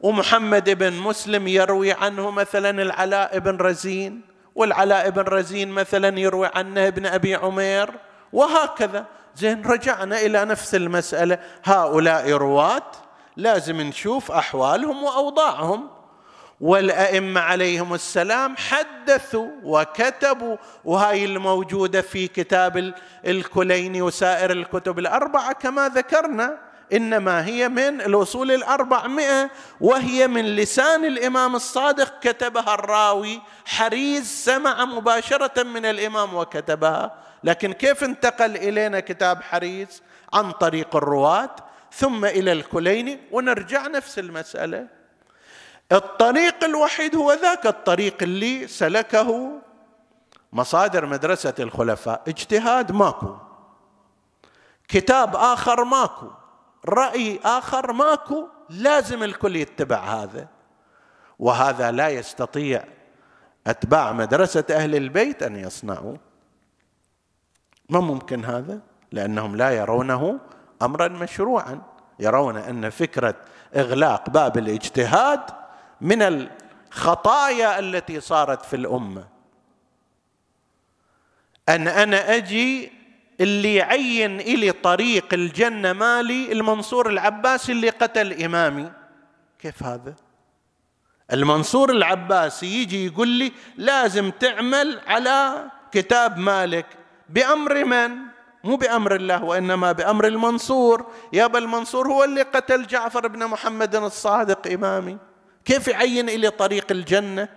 ومحمد بن مسلم يروي عنه مثلا العلاء بن رزين والعلاء بن رزين مثلا يروي عنه ابن أبي عمير وهكذا. زين رجعنا إلى نفس المسألة. هؤلاء رواه لازم نشوف أحوالهم وأوضاعهم. والأئمة عليهم السلام حدثوا وكتبوا وهاي الموجودة في كتاب الكليني وسائر الكتب الأربعة كما ذكرنا إنما هي من الأصول الأربعمائة وهي من لسان الإمام الصادق كتبها الراوي حريز سمع مباشرة من الإمام وكتبها. لكن كيف انتقل إلينا كتاب حريز؟ عن طريق الرواة ثم إلى الكليني ونرجع نفس المسألة. الطريق الوحيد هو ذاك الطريق اللي سلكه مصادر مدرسة الخلفاء. اجتهاد ماكو. كتاب آخر ماكو. رأي آخر ماكو. لازم الكل يتبع هذا. وهذا لا يستطيع أتباع مدرسة أهل البيت أن يصنعوا. ما ممكن هذا؟ لأنهم لا يرونه امرا مشروعا. يرون أن فكرة إغلاق باب الاجتهاد من الخطايا التي صارت في الأمة. أن أنا أجي اللي يعين إلي طريق الجنة مالي المنصور العباسي اللي قتل إمامي. كيف هذا؟ المنصور العباسي يجي يقول لي لازم تعمل على كتاب مالك بأمر من؟ مو بأمر الله وإنما بأمر المنصور. يابا المنصور هو اللي قتل جعفر بن محمد الصادق إمامي. كيف يعين الي طريق الجنة؟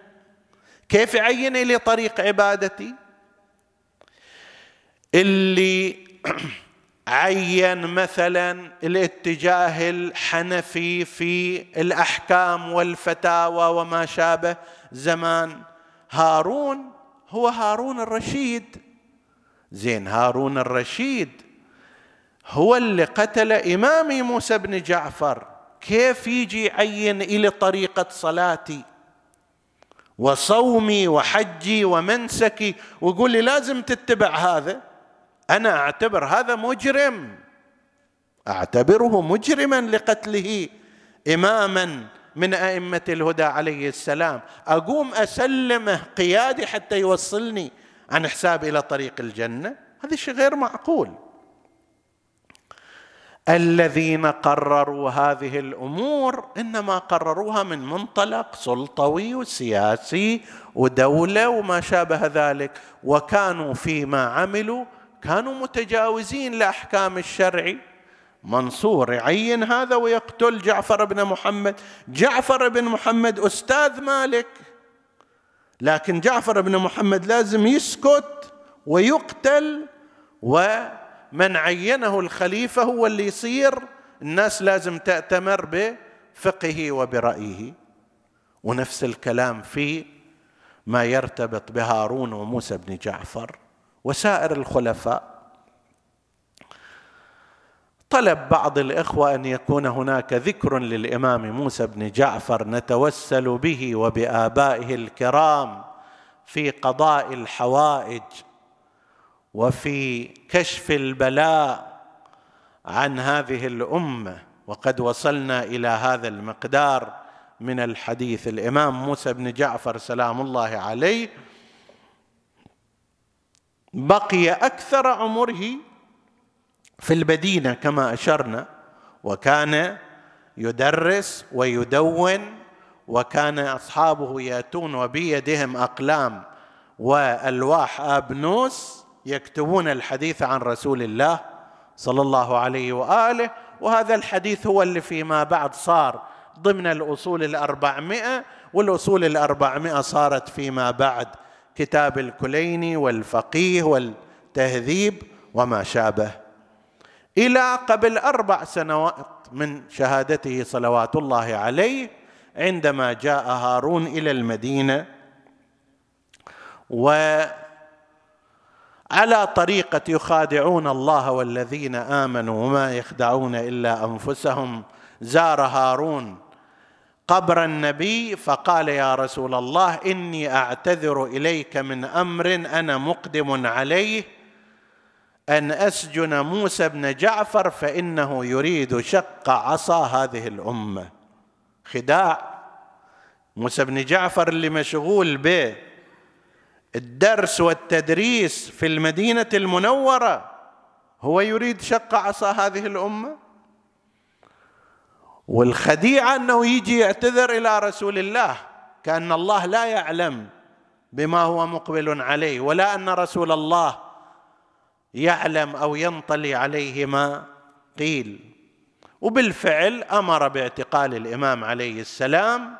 كيف يعين الي طريق عبادتي؟ اللي [CLEARS THROAT] عين مثلا الاتجاه الحنفي في الأحكام والفتاوى وما شابه زمان. هارون هو هارون الرشيد. زين هارون الرشيد هو اللي قتل امامي موسى بن جعفر. كيف يجي يعين الي طريقة صلاتي؟ وصومي وحجي ومنسكي ويقول لي لازم تتبع هذا. أنا أعتبر هذا مجرم. أعتبره مجرما لقتله إماما من أئمة الهدى عليه السلام. أقوم أسلمه قيادي حتى يوصلني عن حساب إلى طريق الجنة. هذا شيء غير معقول. الذين قرروا هذه الأمور إنما قرروها من منطلق سلطوي وسياسي ودولة وما شابه ذلك. وكانوا فيما عملوا كانوا متجاوزين لأحكام الشرع. منصور يعين هذا ويقتل جعفر بن محمد. جعفر بن محمد أستاذ مالك. لكن جعفر بن محمد لازم يسكت ويقتل ومن عينه الخليفة هو اللي يصير. الناس لازم تأتمر بفقهه وبرأيه. ونفس الكلام في ما يرتبط بهارون وموسى بن جعفر وسائر الخلفاء. طلب بعض الإخوة أن يكون هناك ذكر للإمام موسى بن جعفر نتوسل به وبآبائه الكرام في قضاء الحوائج. وفي كشف البلاء عن هذه الأمة. وقد وصلنا إلى هذا المقدار من الحديث. الإمام موسى بن جعفر سلام الله عليه بقي أكثر عمره في المدينة كما أشرنا. وكان يدرس ويدون وكان أصحابه يأتون وبيدهم أقلام وألواح ابنوس يكتبون الحديث عن رسول الله صلى الله عليه وآله وهذا الحديث هو اللي فيما بعد صار ضمن الأصول الأربعمائة والأصول الأربعمائة صارت فيما بعد كتاب الكليني والفقيه والتهذيب وما شابه. إلى قبل أربع سنوات من شهادته صلوات الله عليه عندما جاء هارون إلى المدينة وعلى طريقة يخادعون الله والذين آمنوا وما يخدعون إلا أنفسهم. زار هارون قبر النبي فقال يا رسول الله إني أعتذر إليك من أمر أنا مقدم عليه. أن أسجن موسى بن جعفر فإنه يريد شق عصا هذه الأمة. خداع. موسى بن جعفر اللي مشغول به. الدرس والتدريس في المدينة المنورة هو يريد شق عصا هذه الأمة؟ والخديعة أنه يجي يعتذر إلى رسول الله كأن الله لا يعلم بما هو مقبل عليه ولا أن رسول الله يعلم أو ينطلي عليه ما قيل. وبالفعل أمر باعتقال الإمام عليه السلام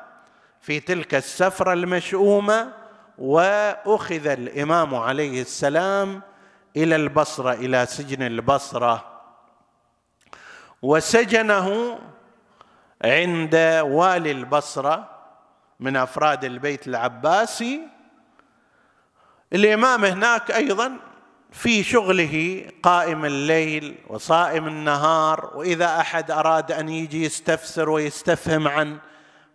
في تلك السفرة المشؤومة وأخذ الإمام عليه السلام إلى البصرة إلى سجن البصرة. وسجنه عند والي البصرة من أفراد البيت العباسي. الإمام هناك أيضا في شغله قائم الليل وصائم النهار وإذا أحد أراد أن يجي يستفسر ويستفهم عن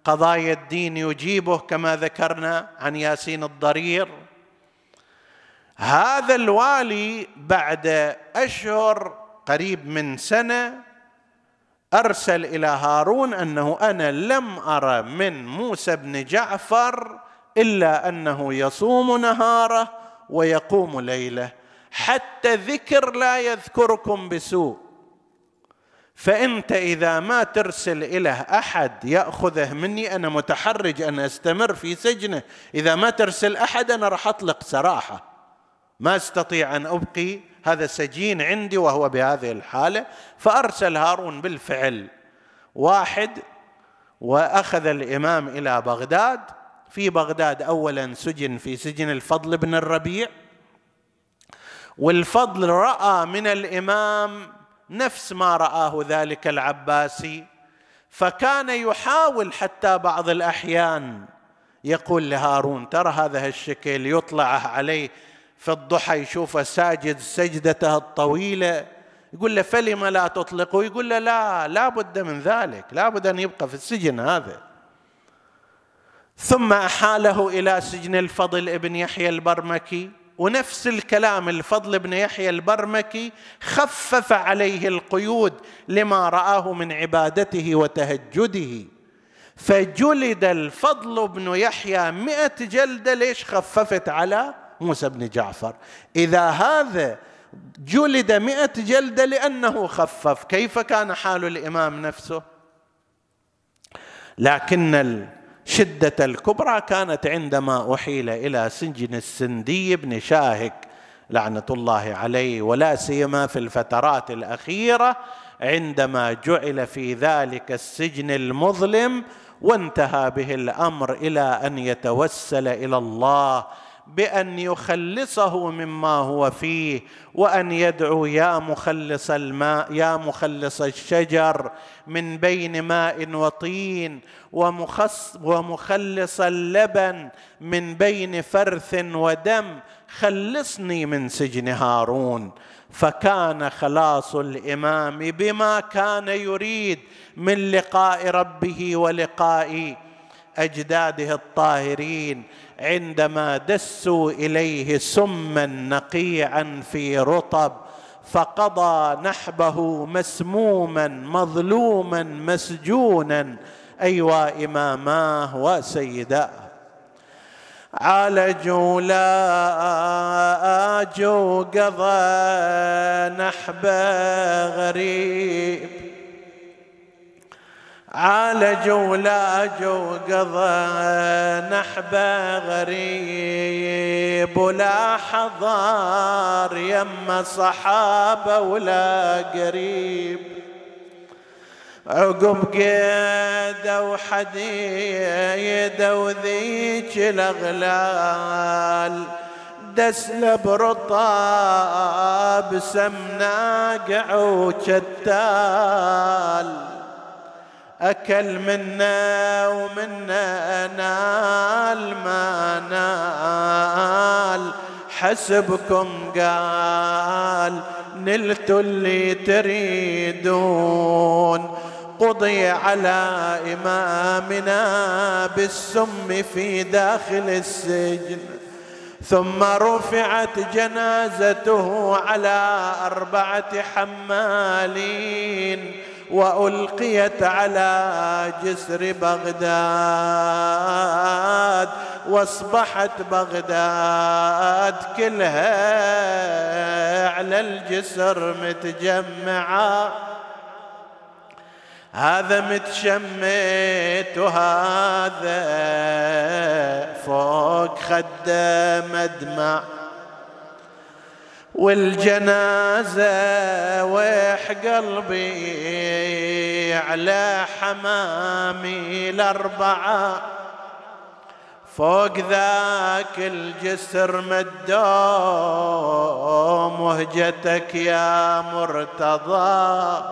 قضايا الدين يجيبه كما ذكرنا عن ياسين الضرير. هذا الوالي بعد أشهر قريب من سنة أرسل إلى هارون أنه أنا لم ارى من موسى بن جعفر إلا أنه يصوم نهاره ويقوم ليله. حتى ذكر لا يذكركم بسوء. فأنت إذا ما ترسل اله أحد يأخذه مني أنا متحرج أن أستمر في سجنه. إذا ما ترسل أحد أنا راح أطلق سراحة. ما أستطيع أن أبقي هذا سجين عندي وهو بهذه الحالة. فأرسل هارون بالفعل واحد وأخذ الإمام إلى بغداد. في بغداد اولا سجن في سجن الفضل بن الربيع. والفضل رأى من الإمام نفس ما رآه ذلك العباسي فكان يحاول حتى بعض الأحيان يقول لهارون ترى هذا الشكل يطلع عليه في الضحى يشوفه ساجد سجدته الطويلة يقول له فلم لا تطلقه؟ يقول له لا لا بد من ذلك لا بد أن يبقى في السجن هذا. ثم أحاله إلى سجن الفضل ابن يحيى البرمكي ونفس الكلام الفضل بن يحيى البرمكي خفف عليه القيود لما رآه من عبادته وتهجده. فجلد الفضل بن يحيى مئة جلدة ليش خففت على موسى بن جعفر؟ إذا هذا جلد مئة جلدة لأنه خفف كيف كان حال الإمام نفسه؟ لكن الشدة الكبرى كانت عندما أحيل إلى سجن السندي بن شاهك لعنة الله عليه ولا سيما في الفترات الأخيرة عندما جعل في ذلك السجن المظلم وانتهى به الأمر إلى أن يتوسل إلى الله بأن يخلصه مما هو فيه وأن يدعو يا مخلص الماء يا مخلص الشجر من بين ماء وطين ومخص ومخلص اللبن من بين فرث ودم. خلصني من سجن هارون. فكان خلاص الإمام بما كان يريد من لقاء ربه ولقاء أجداده الطاهرين. عندما دسوا إليه سما نقيعا في رطب فقضى نحبه مسموما مظلوما مسجونا. أيوا إماماه وسيداه. عالجوا لا اجوا قضى نحبه غريب. عالجوا لاجوا قضى نحبه غريب ولا حضار يم صحابة ولا قريب. عقب قيده وحديده وذيك الأغلال دسل برطاب سمناقع وشتال أكل منا ومنا نال ما نال. حسبكم قال نلت اللي تريدون. قضي على إمامنا بالسم في داخل السجن. ثم رفعت جنازته على أربعة حمالين. وألقيت على جسر بغداد وأصبحت بغداد كلها على الجسر متجمعة. هذا متشمت وهذا فوق خده مدمع. والجنازة ويح قلبي على حمامي الأربعة. فوق ذاك الجسر مدوم وهجتك يا مرتضى.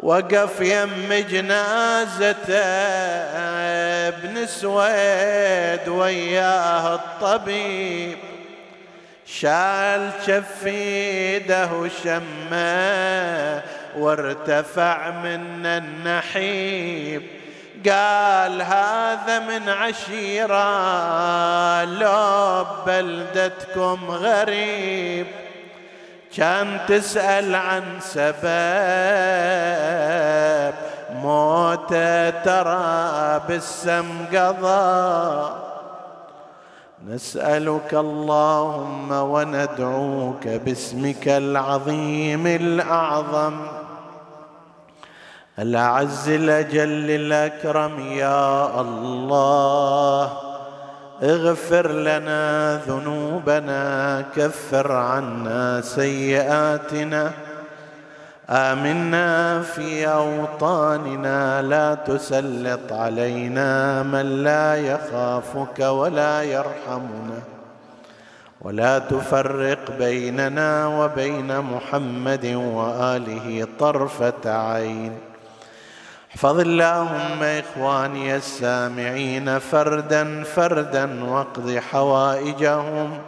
وقف يم جنازته ابن سويد وياه الطبيب. شال شفيده وشمه وارتفع من النحيب. قال هذا من عشيرة لو بلدتكم غريب. كان تسأل عن سبب موته ترى بالسم قضى. نسألك اللهم وندعوك باسمك العظيم الأعظم. الأعز الأجل الأكرم يا الله. اغفر لنا ذنوبنا كفر عنا سيئاتنا. آمنا في أوطاننا لا تسلط علينا من لا يخافك ولا يرحمنا. ولا تفرق بيننا وبين محمد وآله طرفة عين. احفظ اللهم إخواني السامعين فردا فردا واقض حوائجهم.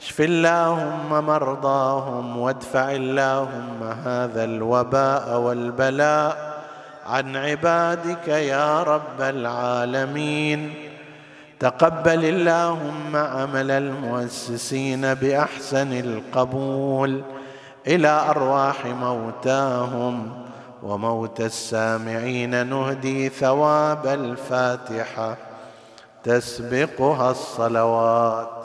اشف اللهم مرضاهم وادفع اللهم هذا الوباء والبلاء عن عبادك يا رب العالمين. تقبل اللهم عمل المؤسسين بأحسن القبول إلى أرواح موتاهم وموت السامعين. نهدي ثواب الفاتحة تسبقها الصلوات.